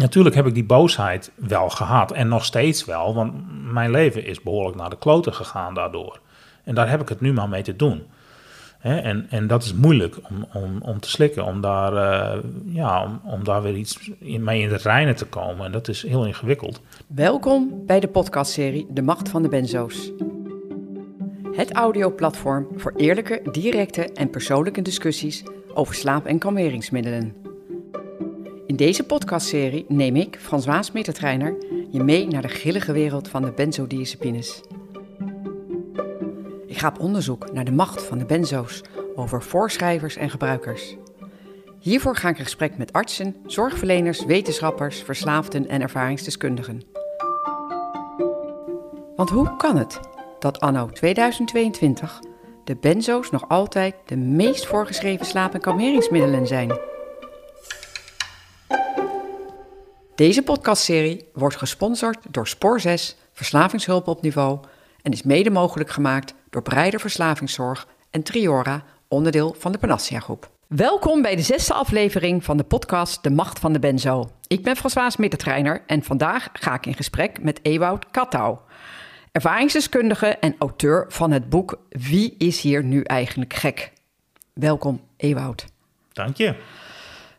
Natuurlijk heb ik die boosheid wel gehad en nog steeds wel, want mijn leven is behoorlijk naar de kloten gegaan daardoor. En daar heb ik het nu maar mee te doen. En, en dat is moeilijk om, om, om te slikken, om daar, eh, ja, om, om daar weer iets mee in de reinen te komen. En dat is heel ingewikkeld. Welkom bij de podcastserie De Macht van de Benzo's. Het audioplatform voor eerlijke, directe en persoonlijke discussies over slaap- en kalmeringsmiddelen. In deze podcastserie neem ik, François Mittertreiner, je mee naar de grillige wereld van de benzodiazepines. Ik ga op onderzoek naar de macht van de benzo's over voorschrijvers en gebruikers. Hiervoor ga ik in gesprek met artsen, zorgverleners, wetenschappers, verslaafden en ervaringsdeskundigen. Want hoe kan het dat anno 2022 de benzo's nog altijd de meest voorgeschreven slaap- en kalmeringsmiddelen zijn? Deze podcastserie wordt gesponsord door Spoor 6, Verslavingshulp op niveau en is mede mogelijk gemaakt door Breider Verslavingszorg en Triora, onderdeel van de Panacea Groep. Welkom bij de zesde aflevering van de podcast De Macht van de Benzo. Ik ben François Mittertreiner en vandaag ga ik in gesprek met Ewout Kattau, ervaringsdeskundige en auteur van het boek Wie is hier nu eigenlijk gek? Welkom, Ewout. Dank je.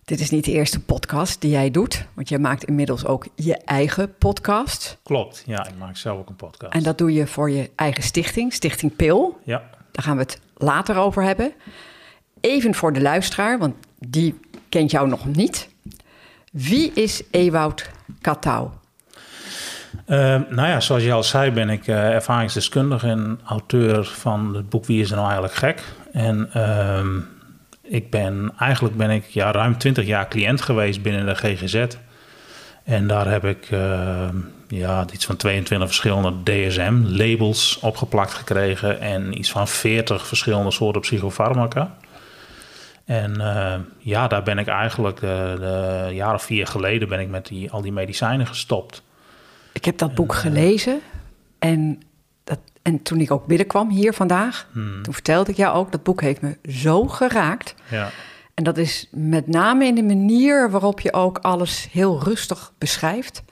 Dit is niet de eerste podcast die jij doet, want jij maakt inmiddels ook je eigen podcast. Klopt, ja, ik maak zelf ook een podcast. En dat doe je voor je eigen stichting, Stichting Pil. Ja, Daar gaan we het later over hebben. Even voor de luisteraar, want die kent jou nog niet. Wie is Ewout Kattau? Eh, nou ja, zoals je al zei, ben ik eh, ervaringsdeskundige en auteur van het boek Wie is er nou eigenlijk gek? En ehm, ik ben, eigenlijk ben ik ja, ruim 20 jaar cliënt geweest binnen de GGZ. En daar heb ik eh, ja, iets van 22 verschillende DSM-labels opgeplakt gekregen en iets van 40 verschillende soorten psychofarmaca. En eh, ja, daar ben ik eigenlijk de jaar of vier geleden ben ik met die, al die medicijnen gestopt. Ik heb dat boek gelezen en, en toen ik ook binnenkwam hier vandaag, toen vertelde ik jou ook, dat boek heeft me zo geraakt. Ja. En dat is met name in de manier waarop je ook alles heel rustig beschrijft.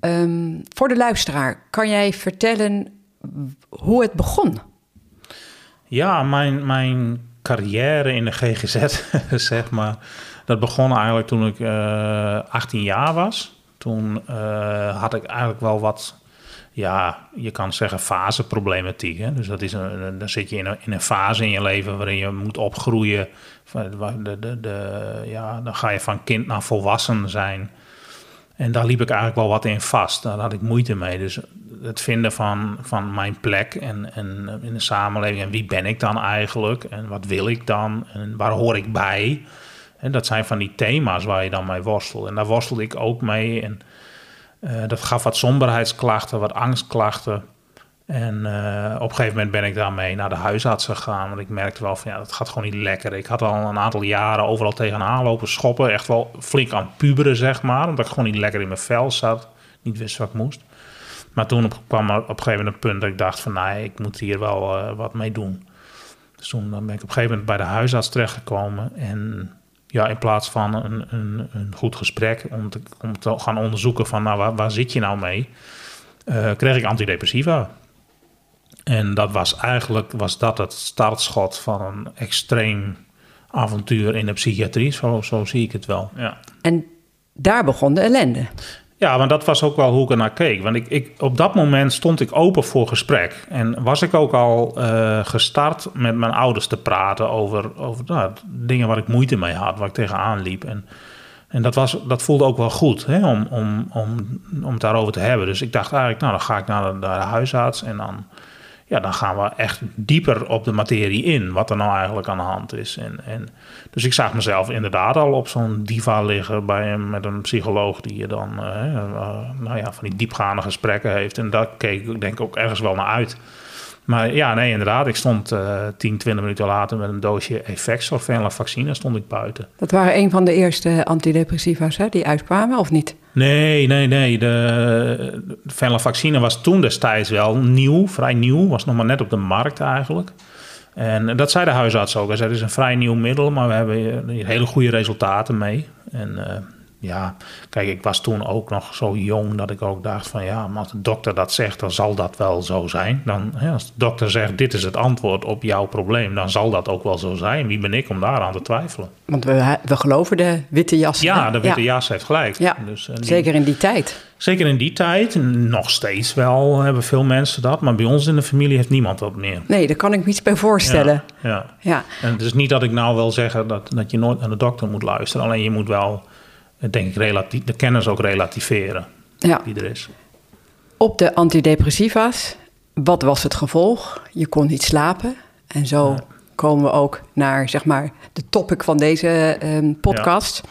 Ehm, voor de luisteraar, kan jij vertellen hoe het begon? Ja, mijn, mijn carrière in de GGZ, zeg maar, dat begon eigenlijk toen ik eh 18 jaar was. Toen eh, had ik eigenlijk wel wat, ja, je kan zeggen faseproblematiek. Hè? Dus dat is een, dan zit je in een, in een fase in je leven waarin je moet opgroeien. De, de, de, ja, dan ga je van kind naar volwassen zijn. En daar liep ik eigenlijk wel wat in vast. Daar had ik moeite mee. Dus het vinden van, van mijn plek en, en in de samenleving. En wie ben ik dan eigenlijk? En wat wil ik dan? En waar hoor ik bij? En dat zijn van die thema's waar je dan mee worstelt. En daar worstelde ik ook mee. En eh, dat gaf wat somberheidsklachten, wat angstklachten. En eh, op een gegeven moment ben ik daarmee naar de huisarts gegaan. Want ik merkte wel van ja, dat gaat gewoon niet lekker. Ik had al een aantal jaren overal tegenaan lopen schoppen. Echt wel flink aan puberen, zeg maar. Omdat ik gewoon niet lekker in mijn vel zat. Niet wist wat ik moest. Maar toen op, kwam er op een gegeven moment een punt dat ik dacht van... nee, ik moet hier wel eh, wat mee doen. Dus toen ben ik op een gegeven moment bij de huisarts terechtgekomen. En ja, in plaats van een, een, een goed gesprek om te, om te gaan onderzoeken van... nou, waar, waar zit je nou mee? eh, kreeg ik antidepressiva. En dat was eigenlijk was dat het startschot van een extreem avontuur in de psychiatrie. Zo, zo zie ik het wel. Ja. En daar begon de ellende. Ja, maar dat was ook wel hoe ik er naar keek. Want ik, ik, op dat moment stond ik open voor gesprek. En was ik ook al eh, gestart met mijn ouders te praten over, over nou, dingen waar ik moeite mee had, waar ik tegenaan liep. En, en dat, was, dat voelde ook wel goed hè, om, om, om, om het daarover te hebben. Dus ik dacht eigenlijk, nou dan ga ik naar naar de huisarts en dan, ja, dan gaan we echt dieper op de materie in. Wat er nou eigenlijk aan de hand is. En, en, dus ik zag mezelf inderdaad al op zo'n diva liggen bij met een psycholoog die je dan eh, eh, nou ja, van die diepgaande gesprekken heeft. En daar keek ik denk ik ook ergens wel naar uit. Maar ja, nee, inderdaad. Ik stond eh 10, 20 minuten later met een doosje Effects of vaccine stond ik buiten. Dat waren een van de eerste antidepressiva's hè, die uitkwamen, of niet? Nee, nee, nee. De, de venlafaxine was toen destijds wel nieuw, vrij nieuw. Was nog maar net op de markt eigenlijk. En dat zei de huisarts ook. Hij het is een vrij nieuw middel, maar we hebben hier hele goede resultaten mee. En eh, ja, kijk, ik was toen ook nog zo jong dat ik ook dacht van ja, maar als de dokter dat zegt, dan zal dat wel zo zijn. Dan, hè, als de dokter zegt dit is het antwoord op jouw probleem, dan zal dat ook wel zo zijn. Wie ben ik om daaraan te twijfelen? Want we, we geloven de witte jas. Ja, de witte jas heeft gelijk. Ja, dus, zeker in die tijd. Zeker in die tijd, nog steeds wel hebben veel mensen dat, maar bij ons in de familie heeft niemand dat meer. Nee, daar kan ik me iets bij voorstellen. Ja, ja. ja. En het is niet dat ik nou wil zeggen dat, dat je nooit naar de dokter moet luisteren, alleen je moet wel denk ik, relatief, de kennis ook relativeren ja. die er is. Op de antidepressiva's, wat was het gevolg? Je kon niet slapen. En zo komen we ook naar zeg maar, de topic van deze um, podcast. Ja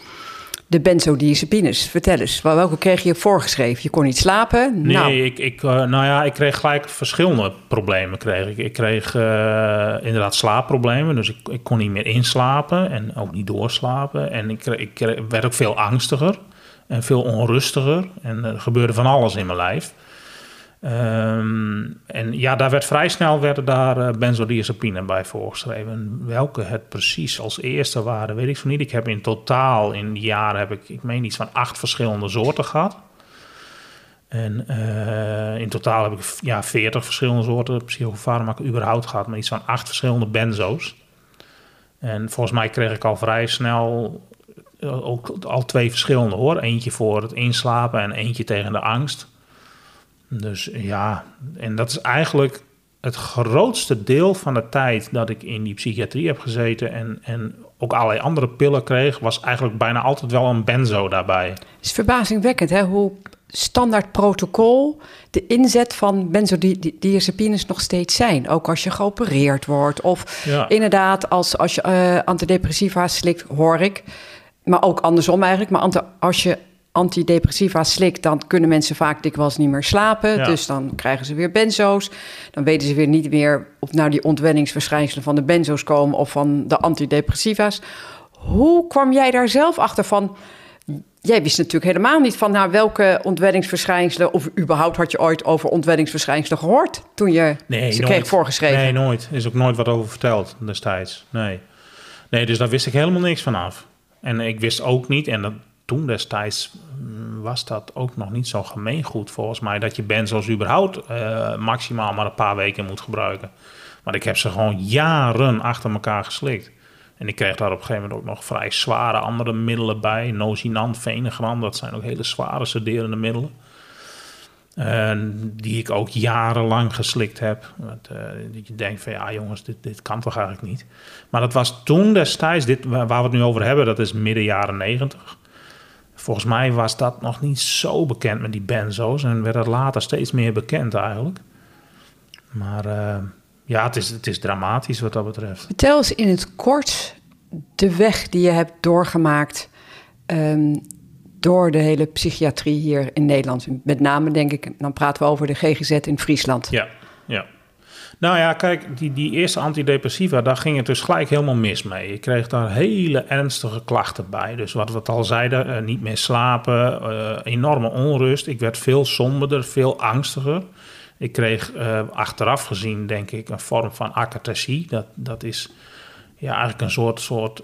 de benzodiazepines. Vertel eens, welke kreeg je voorgeschreven? Je kon niet slapen? Nee, nou. ik, ik, uh, nou ja, ik kreeg gelijk verschillende problemen. Kreeg ik. ik kreeg uh, inderdaad slaapproblemen, dus ik, ik kon niet meer inslapen en ook niet doorslapen. En ik, ik werd ook veel angstiger en veel onrustiger. En er gebeurde van alles in mijn lijf. Um, en ja, daar werd vrij snel werden daar uh, benzodiazepine bij voorgeschreven. Welke het precies als eerste waren, weet ik zo niet. Ik heb in totaal in die jaren heb ik, ik meen iets van acht verschillende soorten gehad. En uh, in totaal heb ik ja, 40 verschillende soorten psychofarmaca überhaupt gehad, maar iets van acht verschillende benzo's. En volgens mij kreeg ik al vrij snel uh, ook al twee verschillende hoor. Eentje voor het inslapen en eentje tegen de angst. Dus ja, en dat is eigenlijk het grootste deel van de tijd dat ik in die psychiatrie heb gezeten en, en ook allerlei andere pillen kreeg, was eigenlijk bijna altijd wel een benzo daarbij. Het is verbazingwekkend hè, hoe standaard protocol de inzet van benzodiazepines nog steeds zijn. Ook als je geopereerd wordt of inderdaad als, als je uh, antidepressiva slikt, hoor ik. Maar ook andersom eigenlijk. Maar als je antidepressiva slikt, dan kunnen mensen vaak dikwijls niet meer slapen. Dus dan krijgen ze weer benzo's. Dan weten ze weer niet meer of nou die ontwenningsverschijnselen van de benzo's komen of van de antidepressiva's. Hoe kwam jij daar zelf achter van? Jij wist natuurlijk helemaal niet van nou, welke ontwenningsverschijnselen, of überhaupt had je ooit over ontwenningsverschijnselen gehoord toen je nee, ze kreeg voorgeschreven? Nee, nooit. Is ook nooit wat over verteld destijds. Nee. nee, dus daar wist ik helemaal niks van af. En ik wist ook niet, en dat, toen destijds was dat ook nog niet zo gemeengoed volgens mij. Dat je benzo's überhaupt uh, maximaal maar een paar weken moet gebruiken. Maar ik heb ze gewoon jaren achter elkaar geslikt. En ik kreeg daar op een gegeven moment ook nog vrij zware andere middelen bij. Nozinant, Venegram, dat zijn ook hele zware sederende middelen. die ik ook jarenlang geslikt heb. Dat, uh, dat je denkt van ja jongens, dit, dit kan toch eigenlijk niet. Maar dat was toen destijds, dit, waar we het nu over hebben, dat is midden jaren negentig. Volgens mij was dat nog niet zo bekend met die benzo's en werd het later steeds meer bekend eigenlijk. Maar uh, ja, het is, het is dramatisch wat dat betreft. Vertel eens in het kort de weg die je hebt doorgemaakt um, door de hele psychiatrie hier in Nederland. Met name denk ik, dan praten we over de GGZ in Friesland. Ja, ja. Nou ja, kijk, die, die eerste antidepressiva, daar ging het dus gelijk helemaal mis mee. Ik kreeg daar hele ernstige klachten bij. Dus wat we al zeiden, uh, niet meer slapen, uh, enorme onrust. Ik werd veel somberder, veel angstiger. Ik kreeg uh, achteraf gezien, denk ik, een vorm van akathesie. Dat, dat is ja, eigenlijk een soort, soort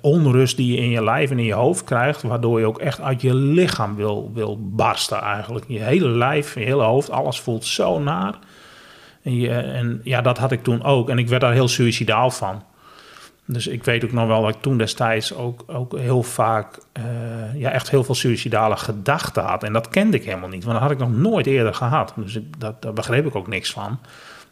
onrust die je in je lijf en in je hoofd krijgt, waardoor je ook echt uit je lichaam wil, wil barsten eigenlijk. Je hele lijf, je hele hoofd, alles voelt zo naar. En, en, ja, dat had ik toen ook. En ik werd daar heel suicidaal van. Dus ik weet ook nog wel dat ik toen destijds ook, ook heel vaak, uh, ja, echt heel veel suicidale gedachten had. En dat kende ik helemaal niet, want dat had ik nog nooit eerder gehad. Dus ik, dat, daar begreep ik ook niks van.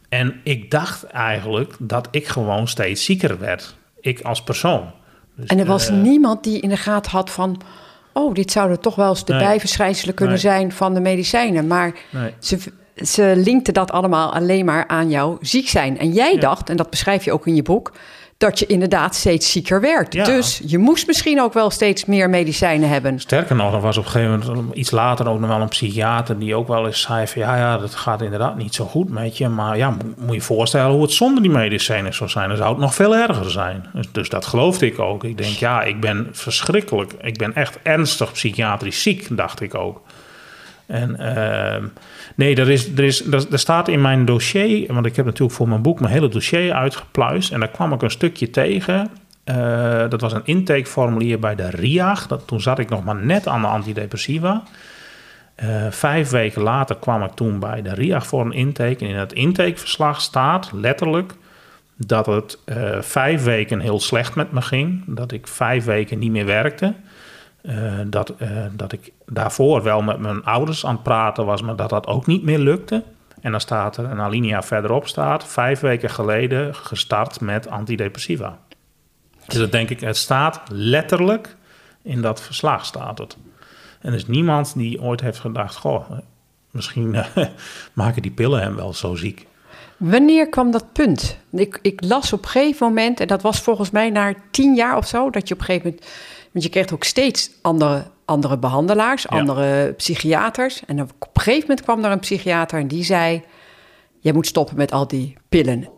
En ik dacht eigenlijk dat ik gewoon steeds zieker werd. Ik als persoon. Dus, en er was uh, niemand die in de gaten had van. Oh, dit zouden toch wel eens de nee, bijverschijnselen kunnen nee. zijn van de medicijnen. Maar nee. ze, ze linkten dat allemaal alleen maar aan jouw ziek zijn. En jij dacht, en dat beschrijf je ook in je boek, dat je inderdaad steeds zieker werd. Ja. Dus je moest misschien ook wel steeds meer medicijnen hebben. Sterker nog, er was op een gegeven moment iets later ook nog wel een psychiater die ook wel eens zei van ja, ja, dat gaat inderdaad niet zo goed met je. Maar ja, moet je je voorstellen hoe het zonder die medicijnen zou zijn. Dan zou het nog veel erger zijn. Dus, dus dat geloofde ik ook. Ik denk ja, ik ben verschrikkelijk. Ik ben echt ernstig psychiatrisch ziek, dacht ik ook. En uh, nee, er, is, er, is, er, staat in mijn dossier, want ik heb natuurlijk voor mijn boek mijn hele dossier uitgepluist. En daar kwam ik een stukje tegen. Eh, dat was een intakeformulier bij de RIAG. Dat, toen zat ik nog maar net aan de antidepressiva. Uh, vijf weken later kwam ik toen bij de RIAG voor een intake. En in het intakeverslag staat letterlijk dat het uh, vijf weken heel slecht met me ging. Dat ik vijf weken niet meer werkte. Uh, dat, dat ik daarvoor wel met mijn ouders aan het praten was, maar dat dat ook niet meer lukte. En dan staat er een alinea verderop staat, vijf weken geleden gestart met antidepressiva. Dus dat denk ik, het staat letterlijk in dat verslag staat het. En er is niemand die ooit heeft gedacht, goh, misschien uh, maken die pillen hem wel zo ziek. Wanneer kwam dat punt? Ik, ik las op een gegeven moment, en dat was volgens mij na tien jaar of zo, dat je op een gegeven moment, want je kreeg ook steeds andere, andere behandelaars, ja. andere psychiaters. En op een gegeven moment kwam er een psychiater en die zei, jij moet stoppen met al die pillen.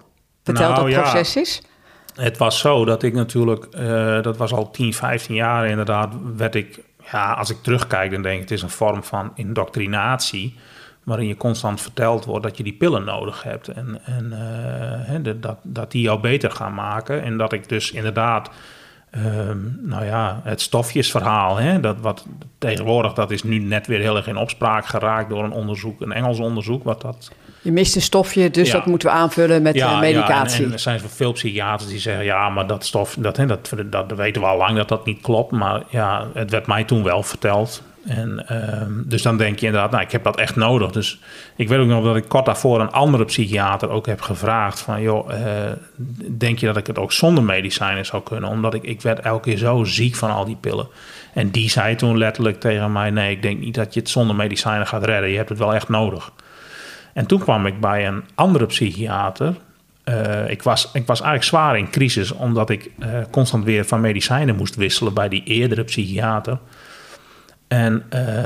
Vertel nou, dat proces ja. is. Het was zo dat ik natuurlijk, uh, dat was al 10, 15 jaar inderdaad, werd ik, ja, als ik terugkijk, dan denk ik, het is een vorm van indoctrinatie. Waarin je constant verteld wordt dat je die pillen nodig hebt. En, en uh, de, dat, dat die jou beter gaan maken. En dat ik dus inderdaad, um, nou ja, het stofjesverhaal, hè, dat wat tegenwoordig, dat is nu net weer heel erg in opspraak geraakt door een onderzoek, een Engels onderzoek, wat dat je mist een stofje, dus ja. dat moeten we aanvullen met ja, medicatie. Ja, en, en, er zijn veel psychiaters die zeggen... ja, maar dat stof, dat, hè, dat, dat, dat weten we al lang dat dat niet klopt. Maar ja, het werd mij toen wel verteld. En, uh, dus dan denk je inderdaad, nou, ik heb dat echt nodig. Dus ik weet ook nog dat ik kort daarvoor een andere psychiater ook heb gevraagd... van, joh, uh, denk je dat ik het ook zonder medicijnen zou kunnen? Omdat ik, ik werd elke keer zo ziek van al die pillen. En die zei toen letterlijk tegen mij... nee, ik denk niet dat je het zonder medicijnen gaat redden. Je hebt het wel echt nodig. En toen kwam ik bij een andere psychiater. Uh, ik, was, ik was eigenlijk zwaar in crisis, omdat ik uh, constant weer van medicijnen moest wisselen bij die eerdere psychiater. En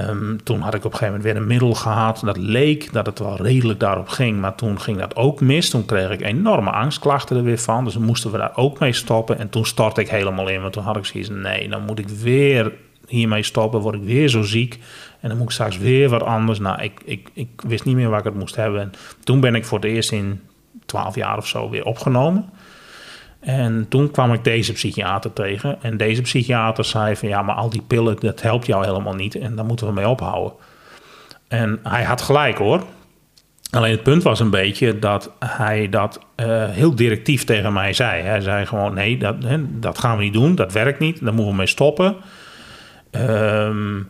um, toen had ik op een gegeven moment weer een middel gehad. Dat leek dat het wel redelijk daarop ging, maar toen ging dat ook mis. Toen kreeg ik enorme angstklachten er weer van. Dus moesten we daar ook mee stoppen. En toen stortte ik helemaal in, want toen had ik zoiets nee, dan moet ik weer hiermee stoppen, word ik weer zo ziek. En dan moet ik straks weer wat anders. Nou, ik, ik, ik wist niet meer waar ik het moest hebben. En toen ben ik voor het eerst in twaalf jaar of zo weer opgenomen. En toen kwam ik deze psychiater tegen. En deze psychiater zei van ja, maar al die pillen, dat helpt jou helemaal niet. En daar moeten we mee ophouden. En hij had gelijk hoor. Alleen het punt was een beetje dat hij dat uh, heel directief tegen mij zei. Hij zei gewoon: nee, dat, dat gaan we niet doen, dat werkt niet, daar moeten we mee stoppen. Um,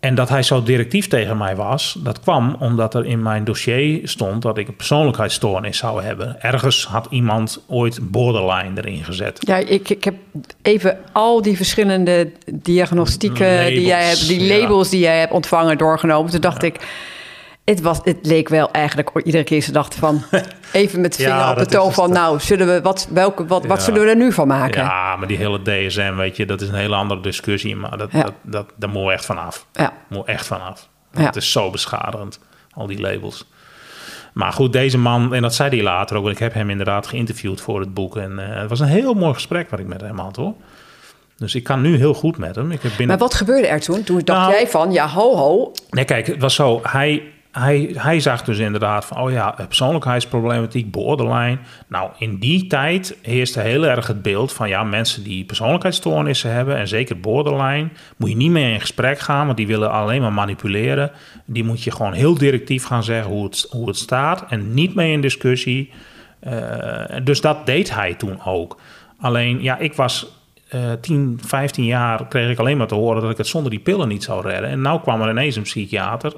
en dat hij zo directief tegen mij was, dat kwam omdat er in mijn dossier stond dat ik een persoonlijkheidsstoornis zou hebben. Ergens had iemand ooit borderline erin gezet. Ja, ik, ik heb even al die verschillende diagnostieken labels, die jij hebt, die labels ja. die jij hebt ontvangen doorgenomen. Toen dacht ja. ik het, was, het leek wel eigenlijk iedere keer ze dachten van even met de vinger ja, op de toon van nou zullen we wat welke wat, ja. wat zullen we er nu van maken? Ja, maar die hele DSM weet je dat is een hele andere discussie, maar dat ja. dat, dat daar moet echt vanaf. Ja, moet echt vanaf. Het is zo beschadigend al die labels. Maar goed, deze man, en dat zei hij later ook, ik heb hem inderdaad geïnterviewd voor het boek. En uh, het was een heel mooi gesprek wat ik met hem had hoor. Dus ik kan nu heel goed met hem. Ik heb binnen... Maar wat gebeurde er toen? Toen dacht nou, jij van, ja, ho, ho. Nee, kijk, het was zo. Hij, hij, hij zag dus inderdaad van, oh ja, persoonlijkheidsproblematiek, borderline. Nou, in die tijd heerste heel erg het beeld van, ja, mensen die persoonlijkheidsstoornissen hebben, en zeker borderline, moet je niet meer in gesprek gaan, want die willen alleen maar manipuleren. Die moet je gewoon heel directief gaan zeggen hoe het, hoe het staat en niet mee in discussie. Uh, dus dat deed hij toen ook. Alleen, ja, ik was uh, 10, 15 jaar kreeg ik alleen maar te horen dat ik het zonder die pillen niet zou redden. En nou kwam er ineens een psychiater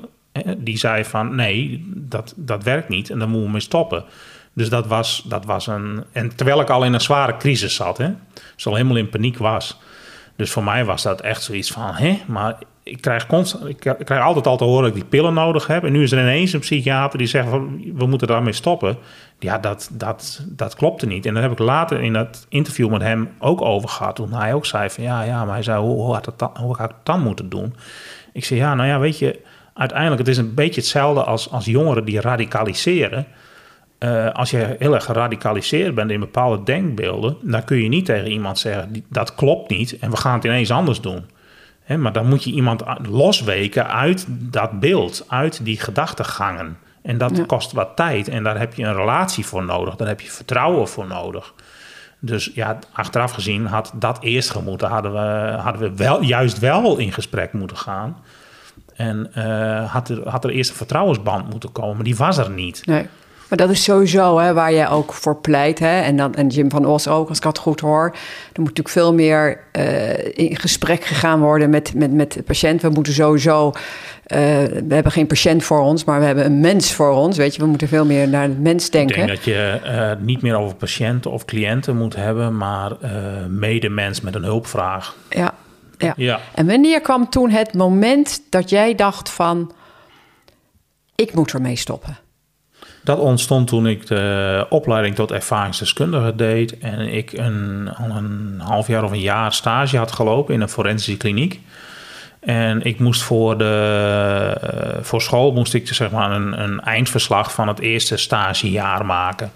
die zei van nee, dat, dat werkt niet en daar moeten we mee stoppen. Dus dat was, dat was een. En terwijl ik al in een zware crisis zat, hè, dus al helemaal in paniek was. Dus voor mij was dat echt zoiets van: hè, maar ik krijg, constant, ik krijg altijd al te horen dat ik die pillen nodig heb. En nu is er ineens een psychiater die zegt: van, we moeten daarmee stoppen. Ja, dat, dat, dat klopte niet. En daar heb ik later in dat interview met hem ook over gehad. Toen hij ook zei: van ja, ja, maar hij zei: hoe, hoe, had, het dan, hoe had ik het dan moeten doen? Ik zei: ja, nou ja, weet je uiteindelijk, het is een beetje hetzelfde als, als jongeren die radicaliseren. Uh, als je heel erg geradicaliseerd bent in bepaalde denkbeelden, dan kun je niet tegen iemand zeggen: dat klopt niet en we gaan het ineens anders doen. Maar dan moet je iemand losweken uit dat beeld, uit die gedachtegangen. En dat ja. kost wat tijd en daar heb je een relatie voor nodig, daar heb je vertrouwen voor nodig. Dus ja, achteraf gezien had dat eerst gemoeten. Hadden we, hadden we wel, juist wel in gesprek moeten gaan. En uh, had, er, had er eerst een vertrouwensband moeten komen. Maar die was er niet. Nee. Maar dat is sowieso hè, waar jij ook voor pleit. Hè? En, dan, en Jim van Os ook, als ik dat goed hoor. Er moet natuurlijk veel meer uh, in gesprek gegaan worden met, met, met de patiënt. We moeten sowieso... Uh, we hebben geen patiënt voor ons, maar we hebben een mens voor ons. Weet je, we moeten veel meer naar de mens denken. Ik denk dat je uh, niet meer over patiënten of cliënten moet hebben... maar medemens met een hulpvraag. Ja, ja. ja. En wanneer kwam toen het moment dat jij dacht van... ik moet ermee stoppen? Dat ontstond toen ik de opleiding tot ervaringsdeskundige deed en ik een, al een half jaar of een jaar stage had gelopen in een forensische kliniek. En ik moest voor, de, voor school moest ik zeg maar een, een eindverslag van het eerste stagejaar maken.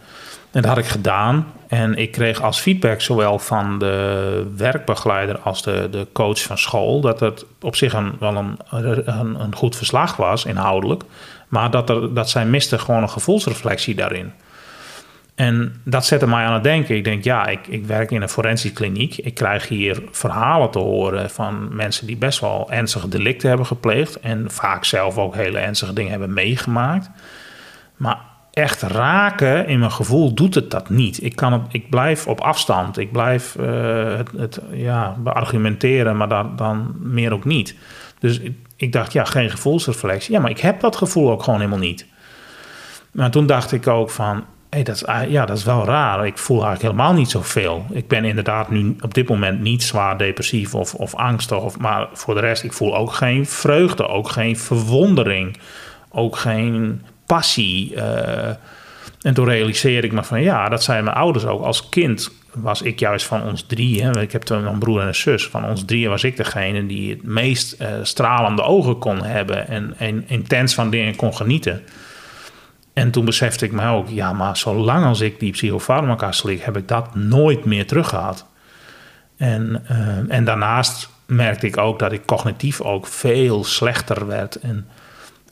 En dat had ik gedaan. En ik kreeg als feedback zowel van de werkbegeleider als de, de coach van school dat het op zich een, wel een, een, een goed verslag was, inhoudelijk. Maar dat, er, dat zij miste gewoon een gevoelsreflectie daarin. En dat zette mij aan het denken. Ik denk, ja, ik, ik werk in een forensische kliniek. Ik krijg hier verhalen te horen van mensen die best wel ernstige delicten hebben gepleegd. En vaak zelf ook hele ernstige dingen hebben meegemaakt. Maar echt raken in mijn gevoel doet het dat niet. Ik, kan ik blijf op afstand. Ik blijf uh, het, het, ja, beargumenteren, maar dan, dan meer ook niet. Dus ik dacht, ja, geen gevoelsreflectie. Ja, maar ik heb dat gevoel ook gewoon helemaal niet. Maar toen dacht ik ook van, hey, dat, is, ja, dat is wel raar. Ik voel eigenlijk helemaal niet zoveel. Ik ben inderdaad nu op dit moment niet zwaar depressief of, of angstig. Of, maar voor de rest, ik voel ook geen vreugde, ook geen verwondering. Ook geen passie. Uh, en toen realiseerde ik me van, ja, dat zijn mijn ouders ook. Als kind was ik juist van ons drieën, ik heb een broer en een zus, van ons drieën was ik degene die het meest uh, stralende ogen kon hebben en, en intens van dingen kon genieten. En toen besefte ik me ook, ja, maar zolang als ik die psychofarmaca slik, heb ik dat nooit meer teruggehad. En, uh, en daarnaast merkte ik ook dat ik cognitief ook veel slechter werd. En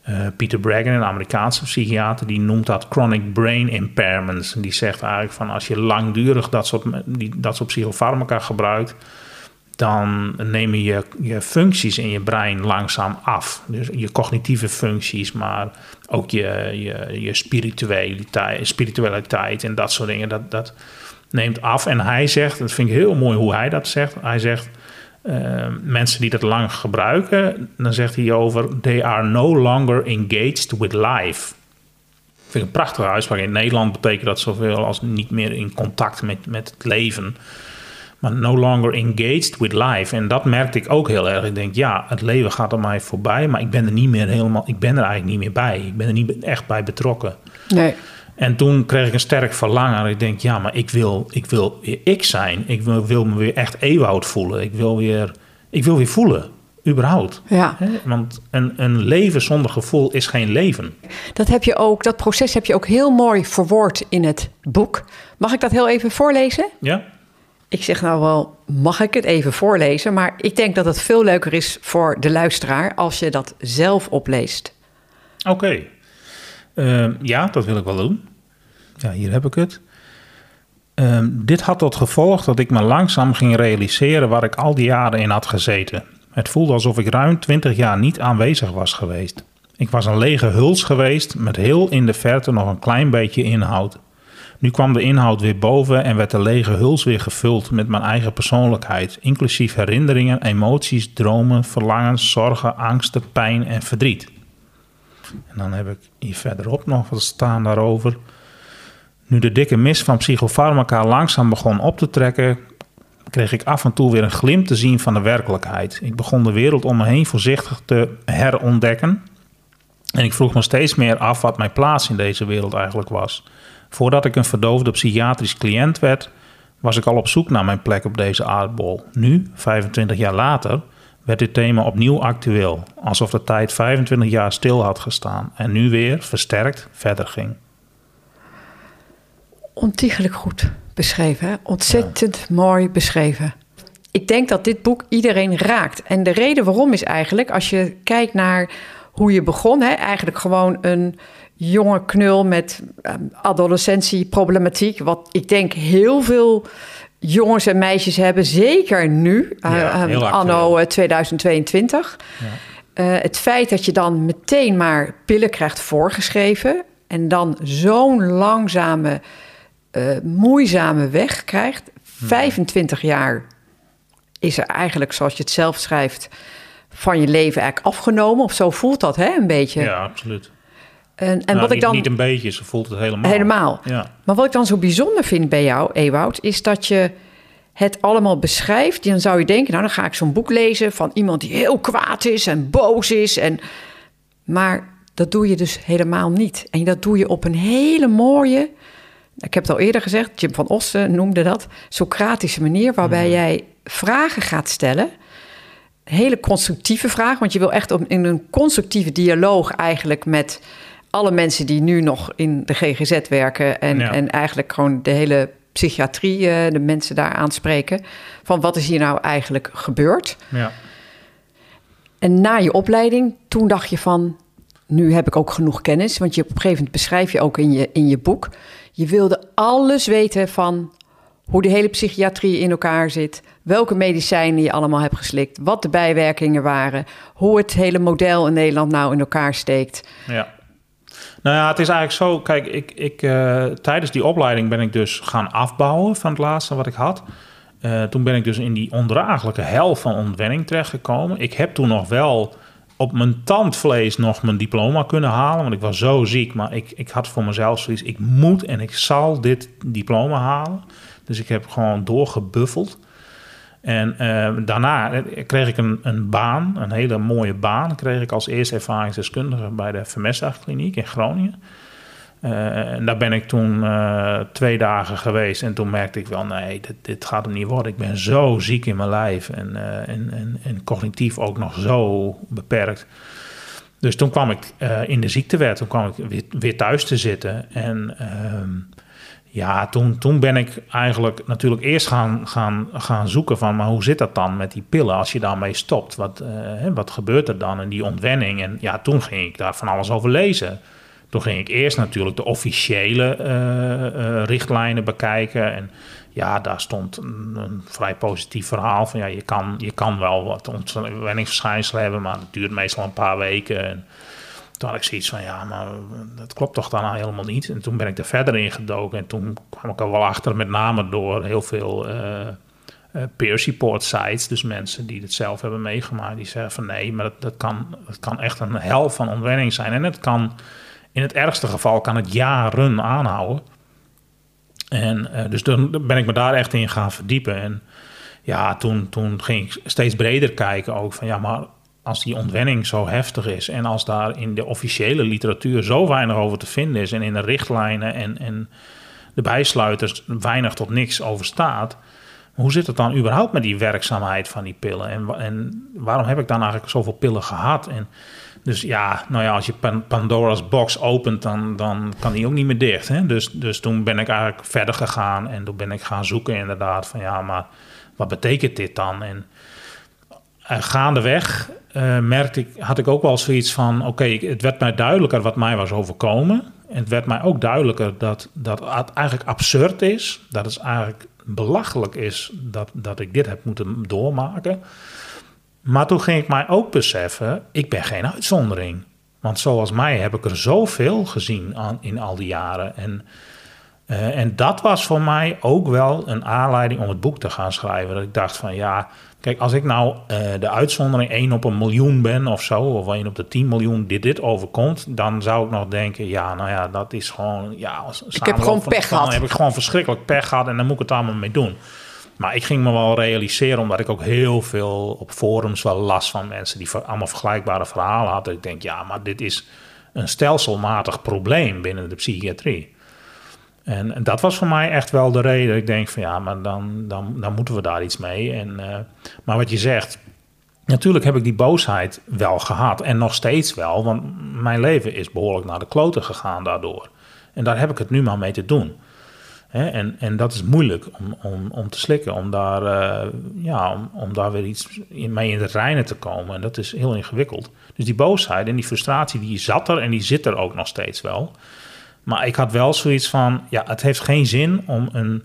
uh, Peter Bragan, een Amerikaanse psychiater, die noemt dat chronic brain impairments. En die zegt eigenlijk van als je langdurig dat soort, die, dat soort psychofarmaca gebruikt, dan nemen je, je functies in je brein langzaam af. Dus je cognitieve functies, maar ook je, je, je spiritualiteit, spiritualiteit en dat soort dingen, dat, dat neemt af. En hij zegt, dat vind ik heel mooi hoe hij dat zegt, hij zegt uh, mensen die dat lang gebruiken, dan zegt hij over: They are no longer engaged with life. Vind ik een prachtige uitspraak. In Nederland betekent dat zoveel als niet meer in contact met, met het leven. Maar no longer engaged with life. En dat merkte ik ook heel erg. Ik denk, ja, het leven gaat er mij voorbij, maar ik ben er niet meer helemaal, ik ben er eigenlijk niet meer bij. Ik ben er niet echt bij betrokken. Nee. En toen kreeg ik een sterk verlangen. Ik denk, ja, maar ik wil, ik wil weer ik zijn. Ik wil, wil me weer echt Ewoud voelen. Ik wil weer, ik wil weer voelen, überhaupt. Ja. Want een, een leven zonder gevoel is geen leven. Dat heb je ook, dat proces heb je ook heel mooi verwoord in het boek. Mag ik dat heel even voorlezen? Ja. Ik zeg nou wel, mag ik het even voorlezen? Maar ik denk dat het veel leuker is voor de luisteraar als je dat zelf opleest. Oké. Uh, ja, dat wil ik wel doen. Ja, hier heb ik het. Uh, dit had tot gevolg dat ik me langzaam ging realiseren waar ik al die jaren in had gezeten. Het voelde alsof ik ruim twintig jaar niet aanwezig was geweest. Ik was een lege huls geweest met heel in de verte nog een klein beetje inhoud. Nu kwam de inhoud weer boven en werd de lege huls weer gevuld met mijn eigen persoonlijkheid, inclusief herinneringen, emoties, dromen, verlangens, zorgen, angsten, pijn en verdriet. En dan heb ik hier verderop nog wat staan daarover. Nu de dikke mist van psychofarmaca langzaam begon op te trekken, kreeg ik af en toe weer een glimp te zien van de werkelijkheid. Ik begon de wereld om me heen voorzichtig te herontdekken. En ik vroeg me steeds meer af wat mijn plaats in deze wereld eigenlijk was. Voordat ik een verdoofde psychiatrisch cliënt werd, was ik al op zoek naar mijn plek op deze aardbol. Nu, 25 jaar later, werd dit thema opnieuw actueel, alsof de tijd 25 jaar stil had gestaan en nu weer versterkt verder ging. Ontiegelijk goed beschreven, ontzettend mooi beschreven. Ik denk dat dit boek iedereen raakt. En de reden waarom is eigenlijk, als je kijkt naar hoe je begon, hè, eigenlijk gewoon een jonge knul met uh, adolescentieproblematiek. Wat ik denk heel veel jongens en meisjes hebben, zeker nu, ja, anno 2022. Ja. het feit dat je dan meteen maar pillen krijgt voorgeschreven en dan zo'n langzame, moeizame weg krijgt. 25 jaar is er eigenlijk, zoals je het zelf schrijft, van je leven eigenlijk afgenomen. Of zo voelt dat, hè, een beetje. Ja, absoluut. En, en nou, wat niet, ik dan. Niet een beetje, ze voelt het helemaal. Helemaal. Ja. Maar wat ik dan zo bijzonder vind bij jou, Ewoud, is dat je het allemaal beschrijft. Dan zou je denken, nou, dan ga ik zo'n boek lezen van iemand die heel kwaad is en boos is. En... Maar dat doe je dus helemaal niet. En dat doe je op een hele mooie, ik heb het al eerder gezegd, Jim van Ossen noemde dat, Socratische manier, waarbij Mhm. jij vragen gaat stellen. Hele constructieve vragen, want je wil echt in een constructieve dialoog eigenlijk met alle mensen die nu nog in de GGZ werken en, Ja. en eigenlijk gewoon de hele psychiatrie, eh, de mensen daar aanspreken. Van wat is hier nou eigenlijk gebeurd? Ja. En na je opleiding, toen dacht je van, nu heb ik ook genoeg kennis. Want je, op een gegeven moment beschrijf je ook in je, in je boek. Je wilde alles weten van hoe de hele psychiatrie in elkaar zit. Welke medicijnen je allemaal hebt geslikt. Wat de bijwerkingen waren. Hoe het hele model in Nederland nou in elkaar steekt. Ja. Nou ja, het is eigenlijk zo. Kijk, ik, ik, eh, tijdens die opleiding ben ik dus gaan afbouwen van het laatste wat ik had. Eh, toen ben ik dus in die ondraaglijke hel van ontwenning terechtgekomen. Ik heb toen nog wel op mijn tandvlees nog mijn diploma kunnen halen. Want ik was zo ziek. Maar ik, ik had voor mezelf zoiets. Ik moet en ik zal dit diploma halen. Dus ik heb gewoon doorgebuffeld. En eh, daarna kreeg ik een, een baan, een hele mooie baan. Kreeg ik als eerste ervaringsdeskundige bij de Vermestdag Kliniek in Groningen. Eh, en daar ben ik toen eh, twee dagen geweest. En toen merkte ik wel, nee, dit, dit gaat hem niet worden. Ik ben zo ziek in mijn lijf. En, eh, en, en, cognitief ook nog zo beperkt. Dus toen kwam ik eh, in de ziektewet. Toen kwam ik weer, weer thuis te zitten. En ehm, ja, toen, toen ben ik eigenlijk natuurlijk eerst gaan, gaan, gaan zoeken van... maar hoe zit dat dan met die pillen als je daarmee stopt? Wat, eh, wat gebeurt er dan in die ontwenning? En ja, toen ging ik daar van alles over lezen. Toen ging ik eerst natuurlijk de officiële eh, eh, richtlijnen bekijken. En ja, daar stond een, een vrij positief verhaal van... ja, je kan, je kan wel wat ontwenningsverschijnselen hebben... maar het duurt meestal een paar weken... En, toen had ik zoiets van, ja, maar dat klopt toch dan helemaal niet. En toen ben ik er verder in gedoken. En toen kwam ik er wel achter, met name door heel veel uh, uh, peer support sites. Dus mensen die het zelf hebben meegemaakt. Die zeggen van, nee, maar dat, dat, kan, dat kan echt een hel van ontwenning zijn. En het kan, in het ergste geval, kan het jaren aanhouden. En dus toen ben ik me daar echt in gaan verdiepen. En ja, toen, toen ging ik steeds breder kijken ook van, ja, maar als die ontwenning zo heftig is en als daar in de officiële literatuur zo weinig over te vinden is en in de richtlijnen en, en de bijsluiters weinig tot niks over staat, hoe zit het dan überhaupt met die werkzaamheid van die pillen? En, en waarom heb ik dan eigenlijk zoveel pillen gehad? En dus ja, nou ja, als je Pandora's box opent, dan, dan kan die ook niet meer dicht. Hè? Dus, dus toen ben ik eigenlijk verder gegaan en toen ben ik gaan zoeken inderdaad van ja, maar wat betekent dit dan? En gaandeweg uh, merkte ik, had ik ook wel zoiets van: oké, het werd mij duidelijker wat mij was overkomen. En het werd mij ook duidelijker dat, dat het eigenlijk absurd is. Dat het eigenlijk belachelijk is dat, dat ik dit heb moeten doormaken. Maar toen ging ik mij ook beseffen: ik ben geen uitzondering. Want zoals mij heb ik er zoveel gezien aan, in al die jaren. En, uh, en dat was voor mij ook wel een aanleiding om het boek te gaan schrijven. Dat ik dacht van ja, Kijk, als ik nou uh, de uitzondering 1 op een miljoen ben of zo, of 1 op de 10 miljoen dit dit overkomt, dan zou ik nog denken, ja, nou ja, dat is gewoon, ja, als ik heb gewoon pech gehad. Dan heb ik gewoon verschrikkelijk pech gehad en dan moet ik het allemaal mee doen. Maar ik ging me wel realiseren, omdat ik ook heel veel op forums wel las van mensen die allemaal vergelijkbare verhalen hadden. Ik denk, ja, maar dit is een stelselmatig probleem binnen de psychiatrie. En, en, dat was voor mij echt wel de reden. Ik denk van ja, maar dan, dan, dan moeten we daar iets mee. En, uh, maar wat je zegt, natuurlijk heb ik die boosheid wel gehad. En nog steeds wel, want mijn leven is behoorlijk naar de kloten gegaan daardoor. En daar heb ik het nu maar mee te doen. Hè? En, en dat is moeilijk om, om, om te slikken, om daar, eh, ja, om, om daar weer iets mee in de reinen te komen. En dat is heel ingewikkeld. Dus die boosheid en die frustratie, die zat er en die zit er ook nog steeds wel. Maar ik had wel zoiets van, ja, het heeft geen zin om een,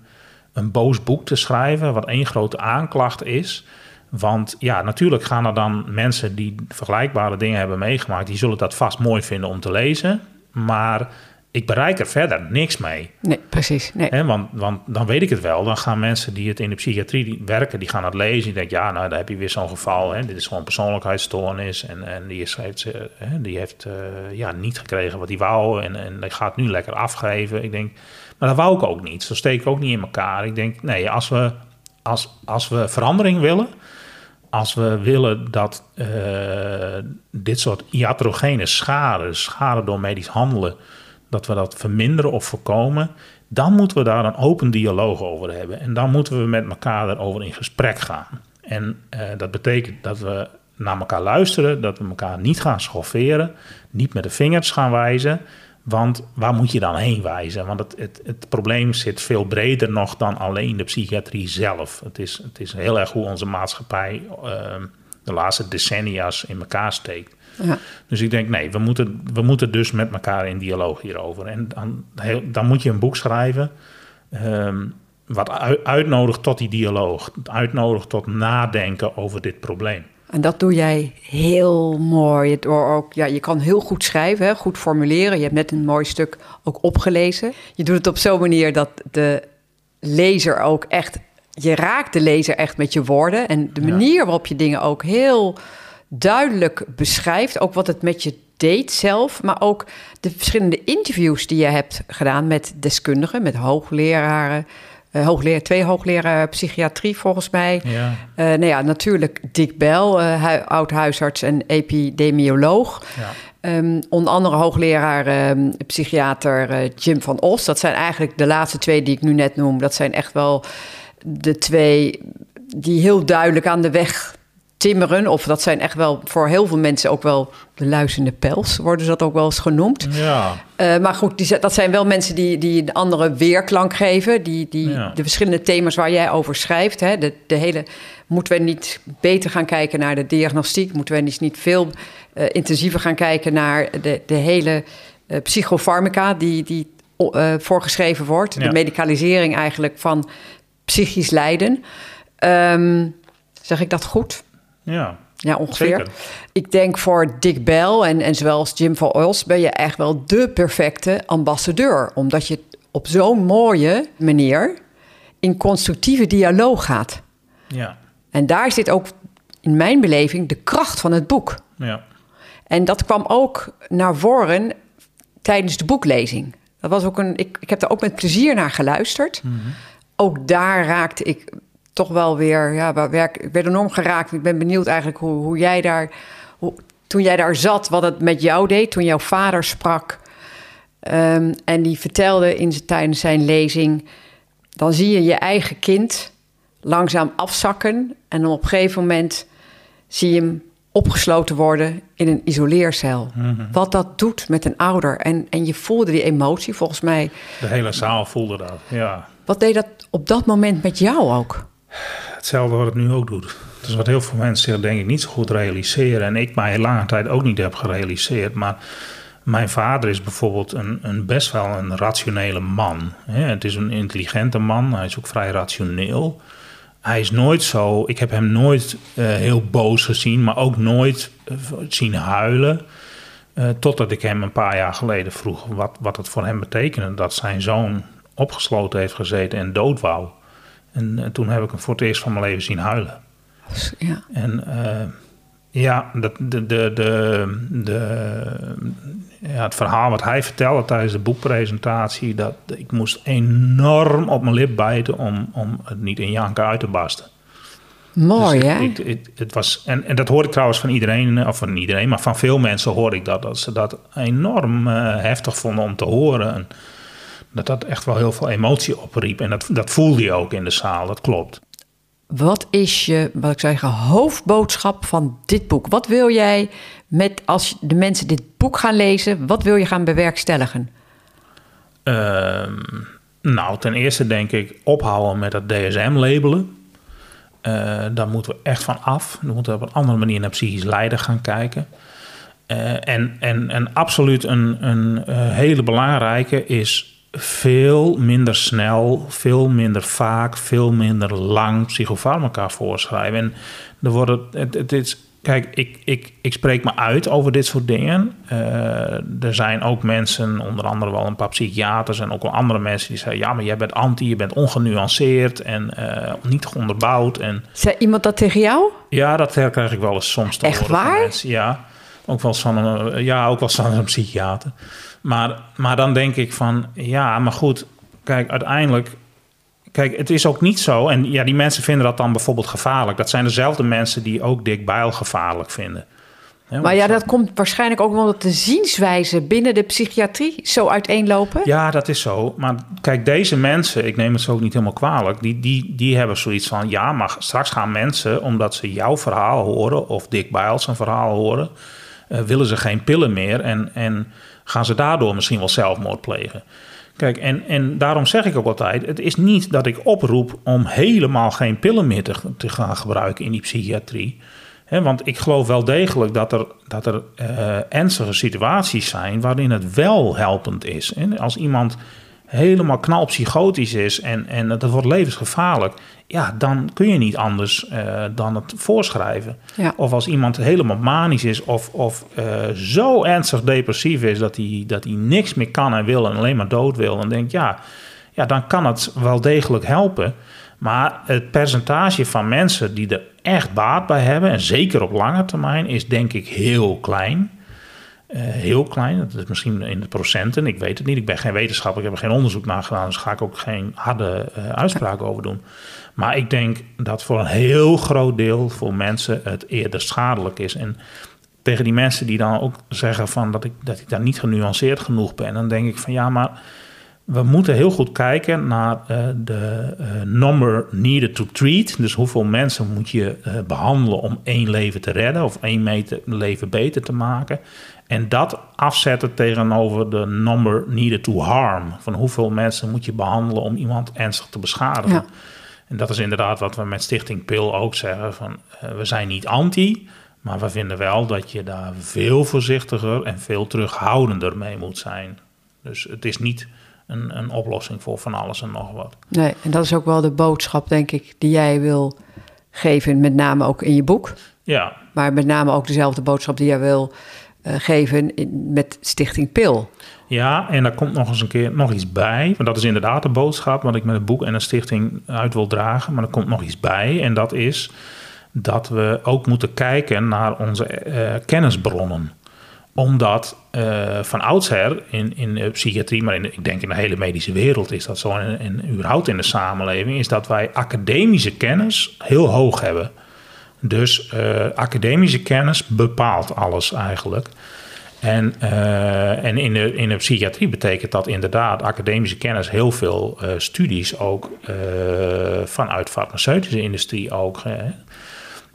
een boos boek te schrijven, wat één grote aanklacht is. Want ja, natuurlijk gaan er dan mensen die vergelijkbare dingen hebben meegemaakt, die zullen dat vast mooi vinden om te lezen. Maar ik bereik er verder niks mee. Nee, precies. Nee. want, want dan weet ik het wel. Dan gaan mensen die het in de psychiatrie werken, die gaan het lezen. Die denken, ja, nou, daar heb je weer zo'n geval. Hè. Dit is gewoon persoonlijkheidsstoornis. En, en die, is, heeft, hè, die heeft uh, ja, niet gekregen wat hij wou. En, en die gaat nu lekker afgeven. Ik denk, maar dat wou ik ook niet. Zo steek ik ook niet in elkaar. Ik denk, nee, als we, als, als we verandering willen als we willen dat uh, dit soort iatrogene schade, schade door medisch handelen, dat we dat verminderen of voorkomen, dan moeten we daar een open dialoog over hebben. En dan moeten we met elkaar erover in gesprek gaan. En uh, dat betekent dat we naar elkaar luisteren, dat we elkaar niet gaan schofferen, niet met de vingers gaan wijzen. Want waar moet je dan heen wijzen? Want het, het, probleem zit veel breder nog dan alleen de psychiatrie zelf. Het is, het is heel erg hoe onze maatschappij uh, de laatste decennia's in elkaar steekt. Ja. Dus ik denk, nee, we moeten, we moeten dus met elkaar in dialoog hierover. En dan, dan moet je een boek schrijven. Um, wat uitnodigt tot die dialoog. Uitnodigt tot nadenken over dit probleem. En dat doe jij heel mooi. Door ook, ja, je kan heel goed schrijven, hè, goed formuleren. Je hebt net een mooi stuk ook opgelezen. Je doet het op zo'n manier dat de lezer ook echt. Je raakt de lezer echt met je woorden. En de manier waarop je dingen ook heel duidelijk beschrijft. Ook wat het met je deed zelf. Maar ook de verschillende interviews die je hebt gedaan met deskundigen, met hoogleraren. Uh, hoogleraar, twee hoogleraren psychiatrie volgens mij. Ja. Uh, nou ja, natuurlijk Dick Bell, uh, oud-huisarts en epidemioloog. Ja. Um, onder andere hoogleraar um, psychiater Jim van Os. Dat zijn eigenlijk de laatste twee die ik nu net noem. Dat zijn echt wel de twee die heel duidelijk aan de weg timmeren. Of dat zijn echt wel voor heel veel mensen ook wel de luizende pels, worden ze dat ook wel eens genoemd. Ja. Uh, maar goed, die, dat zijn wel mensen die, die een andere weerklank geven. Die, die de verschillende thema's waar jij over schrijft. Hè, de, de hele, moeten we niet beter gaan kijken naar de diagnostiek? Moeten we niet, niet veel uh, intensiever gaan kijken naar de, de hele uh, psychofarmaca die, die voorgeschreven wordt? De medicalisering eigenlijk van psychisch lijden. Um, zeg ik dat goed? Ja, ja, ongeveer. Ik denk voor Dick Bell en, en zoals Jim van Oils ben je echt wel de perfecte ambassadeur. Omdat je op zo'n mooie manier in constructieve dialoog gaat. Ja. En daar zit ook in mijn beleving de kracht van het boek. Ja. En dat kwam ook naar voren tijdens de boeklezing. Dat was ook een, ik, ik heb daar ook met plezier naar geluisterd. Mm -hmm. Ook daar raakte ik toch wel weer, ja, werk, ik ben enorm geraakt. Ik ben benieuwd eigenlijk hoe, hoe jij daar, hoe, toen jij daar zat, wat het met jou deed, toen jouw vader sprak. Um, en die vertelde in, tijdens zijn lezing, dan zie je je eigen kind langzaam afzakken. En op een gegeven moment zie je hem opgesloten worden in een isoleercel. Mm -hmm. Wat dat doet met een ouder. En, en je voelde die emotie, volgens mij. De hele zaal voelde dat, ja. Wat deed dat op dat moment met jou ook? Hetzelfde wat het nu ook doet. Dus wat heel veel mensen zich denk ik niet zo goed realiseren. En ik mij lange tijd ook niet heb gerealiseerd. Maar mijn vader is bijvoorbeeld een, een best wel een rationele man. Het is een intelligente man. Hij is ook vrij rationeel. Hij is nooit zo... Ik heb hem nooit uh, heel boos gezien. Maar ook nooit uh, zien huilen. Uh, totdat ik hem een paar jaar geleden vroeg wat, wat het voor hem betekende. Dat zijn zoon opgesloten heeft gezeten en dood wou. En, en, toen heb ik hem voor het eerst van mijn leven zien huilen. Ja. En uh, ja, dat, de, de, de, de, ja, het verhaal wat hij vertelde tijdens de boekpresentatie... dat ik moest enorm op mijn lip bijten om, om het niet in janken uit te barsten. Mooi, dus hè? Ik, ik, het was, en, en dat hoor ik trouwens van iedereen, of van iedereen... maar van veel mensen hoor ik dat, dat ze dat enorm uh, heftig vonden om te horen... En, dat dat echt wel heel veel emotie opriep. En dat, dat voelde je ook in de zaal, dat klopt. Wat is je, wat ik zeg, hoofdboodschap van dit boek? Wat wil jij met, als de mensen dit boek gaan lezen, wat wil je gaan bewerkstelligen? Uh, Nou, ten eerste denk ik ophouden met dat DSM-labelen. Uh, daar moeten we echt van af. We moeten op een andere manier naar psychisch lijden gaan kijken. Uh, en, en, en absoluut een, een uh, hele belangrijke is veel minder snel, veel minder vaak, veel minder lang psychofarmaca voorschrijven. En er worden, het, het is, kijk, ik, ik, ik spreek me uit over dit soort dingen. Uh, er zijn ook mensen, onder andere wel een paar psychiaters en ook wel andere mensen die zeggen: ja, maar jij bent anti, je bent ongenuanceerd en uh, niet onderbouwd. En, Zei iemand dat tegen jou? Ja, dat krijg ik wel eens soms te Echt waar? Mensen. Ja, ook wel eens van een, ja, ook wel eens van een psychiater. Maar, maar dan denk ik van, ja, maar goed, kijk, uiteindelijk... Kijk, het is ook niet zo, en ja, die mensen vinden dat dan bijvoorbeeld gevaarlijk. Dat zijn dezelfde mensen die ook Dick Bijl gevaarlijk vinden. He, maar ja, dat komt waarschijnlijk ook omdat de zienswijze binnen de psychiatrie zo uiteenlopen. Ja, dat is zo. Maar kijk, deze mensen, ik neem het zo ook niet helemaal kwalijk, die, die, die hebben zoiets van: ja, maar straks gaan mensen, omdat ze jouw verhaal horen of Dick Bijl zijn verhaal horen, uh, willen ze geen pillen meer. En, en gaan ze daardoor misschien wel zelfmoord plegen. Kijk, en, en daarom zeg ik ook altijd: het is niet dat ik oproep om helemaal geen pillen meer te, gaan gebruiken in die psychiatrie. Want ik geloof wel degelijk dat er, dat er uh, ernstige situaties zijn waarin het wel helpend is. En als iemand helemaal knalpsychotisch is en, en dat wordt levensgevaarlijk, ja, dan kun je niet anders uh, dan het voorschrijven. Ja. Of als iemand helemaal manisch is of, of uh, zo ernstig depressief is dat hij, dat hij niks meer kan en wil en alleen maar dood wil, dan denk ik, ja, ja, dan kan het wel degelijk helpen. Maar het percentage van mensen die er echt baat bij hebben, en zeker op lange termijn, is denk ik heel klein. Uh, heel klein, dat is misschien in de procenten, ik weet het niet. Ik ben geen wetenschapper, ik heb er geen onderzoek naar gedaan, dus ga ik ook geen harde uh, uitspraken over doen. Maar ik denk dat voor een heel groot deel voor mensen het eerder schadelijk is. En tegen die mensen die dan ook zeggen van dat ik, dat ik daar niet genuanceerd genoeg ben, dan denk ik van ja, maar we moeten heel goed kijken naar uh, de uh, number needed to treat. Dus hoeveel mensen moet je uh, behandelen om één leven te redden of één meter, leven beter te maken. En dat afzetten tegenover de number needed to harm. Van hoeveel mensen moet je behandelen om iemand ernstig te beschadigen. Ja. En dat is inderdaad wat we met Stichting PIL ook zeggen. Van, we zijn niet anti, maar we vinden wel dat je daar veel voorzichtiger en veel terughoudender mee moet zijn. Dus het is niet een, een oplossing voor van alles en nog wat. Nee, en dat is ook wel de boodschap, denk ik, die jij wil geven, met name ook in je boek. Ja. Maar met name ook dezelfde boodschap die jij wil uh, geven in, met Stichting PIL. Ja, en daar komt nog eens een keer nog iets bij. Want dat is inderdaad de boodschap wat ik met het boek en een stichting uit wil dragen. Maar er komt nog iets bij. En dat is dat we ook moeten kijken naar onze uh, kennisbronnen omdat uh, van oudsher in, in de psychiatrie, maar in, ik denk in de hele medische wereld is dat zo, en, en überhaupt in de samenleving, is dat wij academische kennis heel hoog hebben. Dus uh, academische kennis bepaalt alles eigenlijk. En, en in, de, in de psychiatrie betekent dat inderdaad academische kennis heel veel studies ook vanuit de farmaceutische industrie ook.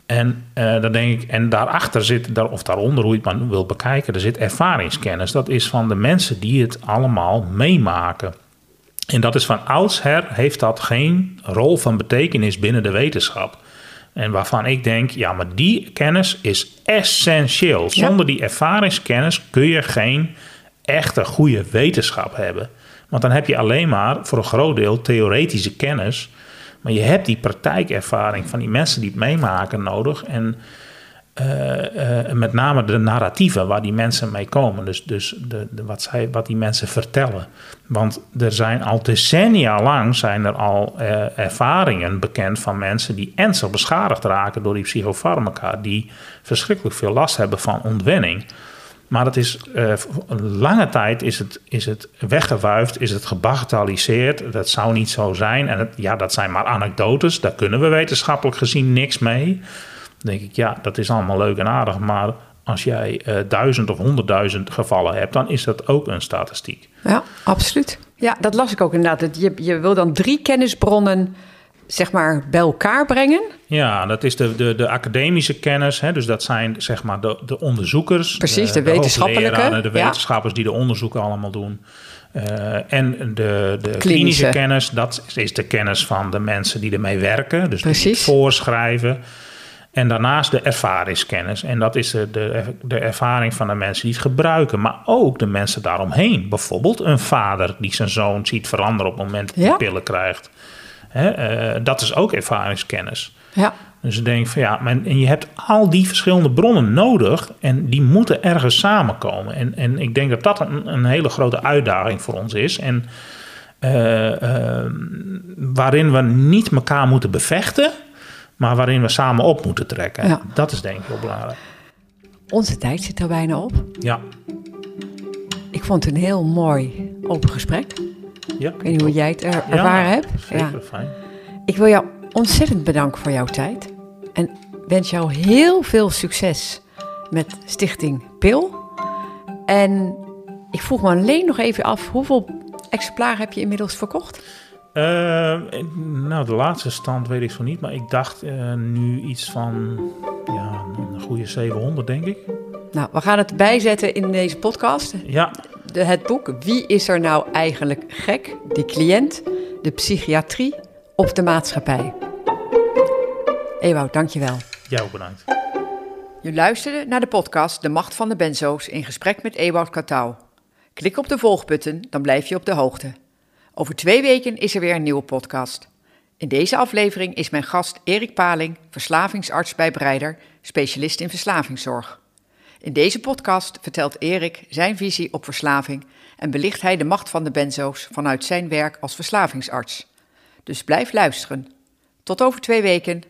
En uh, dan denk ik, en daarachter zit, daar, of daaronder, hoe je het maar wil bekijken, er zit ervaringskennis. Dat is van de mensen die het allemaal meemaken. En dat is van oudsher, heeft dat geen rol van betekenis binnen de wetenschap. En waarvan ik denk, ja, maar die kennis is essentieel. Zonder ja. die ervaringskennis kun je geen echte goede wetenschap hebben. Want dan heb je alleen maar voor een groot deel theoretische kennis. Maar je hebt die praktijkervaring van die mensen die het meemaken nodig. En uh, uh, met name de narratieven waar die mensen mee komen. Dus, dus de, de, wat, zij, wat die mensen vertellen. Want er zijn al decennia lang zijn er al uh, ervaringen bekend van mensen die ernstig beschadigd raken door die psychofarmaca. Die verschrikkelijk veel last hebben van ontwenning. Maar dat is, uh, lange tijd is het, is het weggewuifd, is het gebagatelliseerd. Dat zou niet zo zijn. En het, ja, dat zijn maar anekdotes. Daar kunnen we wetenschappelijk gezien niks mee. Dan denk ik, ja, dat is allemaal leuk en aardig. Maar als jij uh, duizend of honderdduizend gevallen hebt, dan is dat ook een statistiek. Ja, absoluut. Ja, dat las ik ook inderdaad. Je, je wil dan drie kennisbronnen zeg maar bij elkaar brengen. Ja, dat is de, de, de academische kennis. Hè? Dus dat zijn zeg maar de, de onderzoekers. Precies, de, wetenschappelijke. hoogleraren, De wetenschappers die de onderzoeken allemaal doen. Eh, en de, de klinische. Klinische. kennis, dat is de kennis van de mensen die ermee werken. Dus die het voorschrijven. En daarnaast de ervaringskennis. En dat is de, de, de ervaring van de mensen die het gebruiken. Maar ook de mensen daaromheen. Bijvoorbeeld een vader die zijn zoon ziet veranderen op het moment dat hij Ja. pillen krijgt. Hè, eh, dat is ook ervaringskennis. Ja, Dus ik denk van ja, maar, en je hebt al die verschillende bronnen nodig en die moeten ergens samenkomen. En, en ik denk dat dat een, een hele grote uitdaging voor ons is. En eh, eh, waarin we niet elkaar moeten bevechten, maar waarin we samen op moeten trekken. Ja. Dat is denk ik heel belangrijk. onze tijd zit er bijna op. Ja, Ik vond het een heel mooi open gesprek. Ja. Ik weet niet hoe jij het er, ervaren hebt. Zeker, Ja. fijn. Ik wil jou ontzettend bedanken voor jouw tijd. En wens jou heel veel succes met Stichting Pil. En ik vroeg me alleen nog even af, hoeveel exemplaren heb je inmiddels verkocht? Eh, nou, de laatste stand weet ik zo niet, maar ik dacht eh, nu iets van ja, een goede 700, denk ik. Nou, we gaan het bijzetten in deze podcast. Ja, De, het boek Wie is er nou eigenlijk gek? De cliënt, de psychiatrie of de maatschappij? Ewout, dankjewel. jou bedankt. Je luisterde naar de podcast De Macht van de Benzo's in gesprek met Ewout Katouw. Klik op de volgbutton, dan blijf je op de hoogte. Over twee weken is er weer een nieuwe podcast. In deze aflevering is mijn gast Erik Paling, verslavingsarts bij Breider, specialist in verslavingszorg. In deze podcast vertelt Erik zijn visie op verslaving en belicht hij de macht van de benzo's vanuit zijn werk als verslavingsarts. Dus blijf luisteren. Tot over twee weken.